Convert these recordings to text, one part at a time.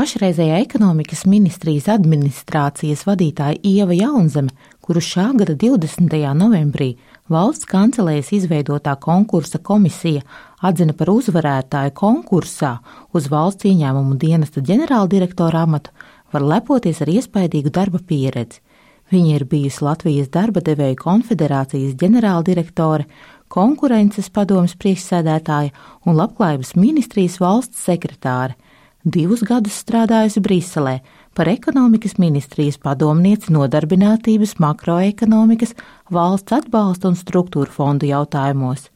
Pašreizējā ekonomikas ministrijas administrācijas vadītāja Ieva Jaunzeme, kuru šā gada 20. novembrī valsts kancelējas izveidotā konkursa komisija atzina par uzvarētāju konkursā uz valsts ieņēmumu dienesta ģenerāldirektora amatu, var lepoties ar iespaidīgu darba pieredzi. Viņa ir bijusi Latvijas darba devēju konfederācijas ģenerāldirektore, konkurences padomas priekšsēdētāja un labklājības ministrijas valsts sekretāre divus gadus strādājusi Briselē par ekonomikas ministrijas padomnieci nodarbinātības, makroekonomikas, valsts atbalsta un struktūra fondu jautājumos.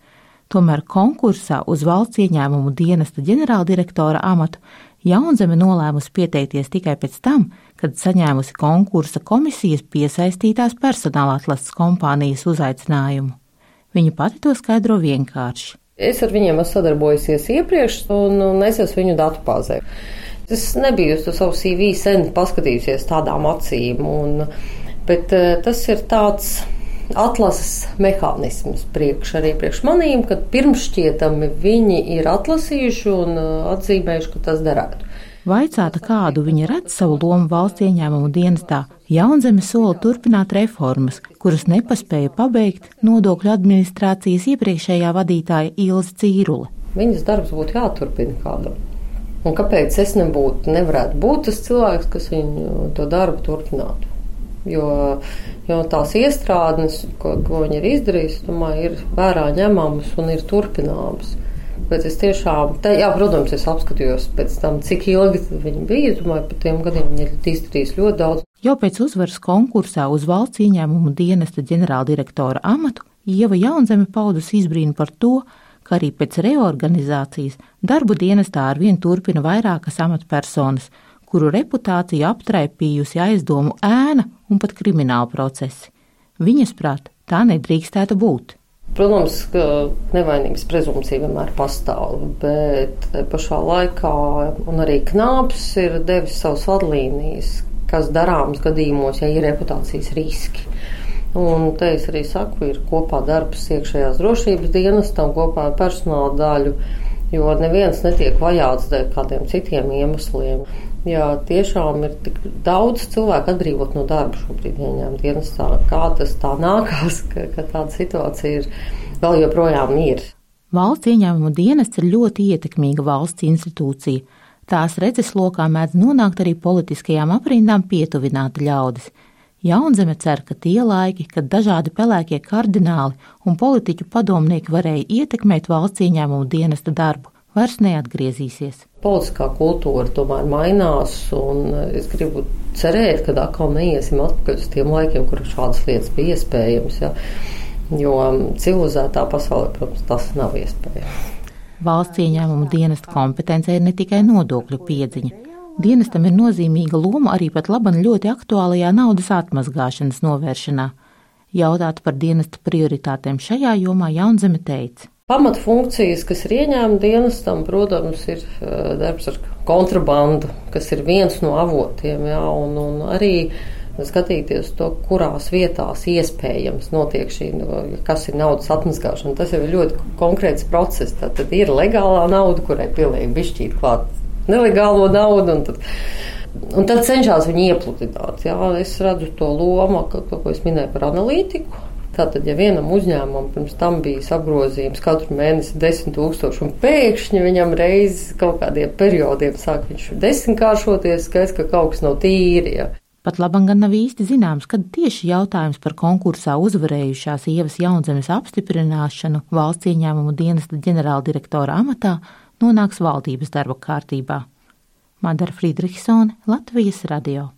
Tomēr konkursā uz valsts ieņēmumu dienesta ģenerāldirektora amatu Jaunzeme nolēmusi pieteikties tikai pēc tam, kad saņēmusi konkursa komisijas piesaistītās personāla atlases kompānijas uzaicinājumu. Viņa pati to skaidro vienkārši. Es ar viņiem esmu sadarbojusies iepriekš, un, un es esmu viņu datubāzē. Es nebiju uz savu CV sen paskatījusies tādām acīm, un, bet eh, tas ir tāds atlases mehānisms priekš arī priekš manīm, kad pirmšķietami viņi ir atlasījuši un eh, atzīmējuši, ka tas derētu. Vaicāta, kādu viņa redz savu lomu valsts ieņēmumu dienestā, Jaunzeme sola turpināt reformas, kuras nepaspēja pabeigt nodokļu administrācijas iepriekšējā vadītāja Ilza Cīrula. Viņas darbs būtu jāturpina kādam. Un kāpēc es nebūtu, nevarētu būt tas cilvēks, kas viņu to darbu turpinātu? Jo, jo tās iestrādes, ko, ko viņi ir izdarījuši, domāju, ir vērā ņemamas un ir turpināmas. Bet es tiešām, te, jā, protams, es apskatījos pēc tam, cik ilgi viņi bija. Es domāju, par tiem gadiem viņi ir izdarījis ļoti daudz. Jau pēc uzvaras konkursā uz valsts ieņēmumu dienesta ģenerāldirektora amatu Ieva Jaunzeme paudusi izbrīnu par to, ka arī pēc reorganizācijas darbu dienestā ar vien turpina vairākas amatpersonas, kuru reputāciju aptraipījusi aizdomu ēna un pat krimināla procesi. Viņas prāt, tā nedrīkstētu būt. Protams, ka nevainības prezumcija vienmēr pastāv, bet pašā laikā arī knāps ir devis savus vadlīnijas, kas darāms gadījumos, ja ir reputācijas riski. Un te es arī saku, ir kopā darbs iekšējās drošības dienestam, kopā ar personāla daļu, jo neviens netiek vajāts dēļ kādiem citiem iemesliem. Jā, tiešām ir tik daudz cilvēku atbrīvot no darba šobrīd ieņēmuma dienestā. Kā tas tā nākās, ka, ka tāda situācija ir vēl joprojām ir. Valsts ieņēmuma dienests ir ļoti ietekmīga valsts institūcija. Tās redzeslokā mēdz nonākt arī politiskajām aprindām pietuvināti ļaudis. Jaunzeme cer, ka tie laiki, kad dažādi pelēkie kardināli un politiķu padomnieki varēja ietekmēt valsts ieņēmumu dienesta darbu, vairs neatgriezīsies. Politiskā kultūra tomēr mainās, un es gribu cerēt, ka atkal neiesim atpakaļ uz tiem laikiem, kur šādas lietas bija iespējamas. Ja? Jo civilizētā pasaulē, protams, tas nav iespējams. Valsts ieņēmumu dienesta kompetence ir ne tikai nodokļu piedziņa. Dienestam ir nozīmīga loma arī pat laban ļoti aktuālajā naudas atmazgāšanas novēršanā. Jautāt par dienesta prioritātēm šajā jomā Jaunzeme teica. Pamatfunkcijas, kas ir ieņēmuma dienestam, protams, ir eh, darbs ar kontrabandu, kas ir viens no avotiem, jā, un, un arī skatīties to, kurās vietās iespējams notiek šī, kas ir naudas atmazgāšana. Tas jau ir ļoti konkrēts process. Tad, tad ir legālā nauda, kurai pilnīgi bišķīt klāt nelegālo naudu, un tad, un tad cenšas viņu iepludināt. Jā, es redzu to lomu, ko, ko es minēju par analītiku Tātad, ja vienam uzņēmumam pirms tam bija apgrozījums katru mēnesi 10 tūkstoši, un pēkšņi viņam reizes kaut kādiem periodiem sāk viņš desmitkāršoties, skaidrs, ka kaut kas nav tīri. Ja. Pat labam gan nav īsti zināms, kad tieši jautājums par konkursā uzvarējušās ievas jaunzemes apstiprināšanu valsts ieņēmumu dienesta ģenerāldirektora amatā nonāks valdības darba kārtībā. Madara Friedrichsone, Latvijas radio.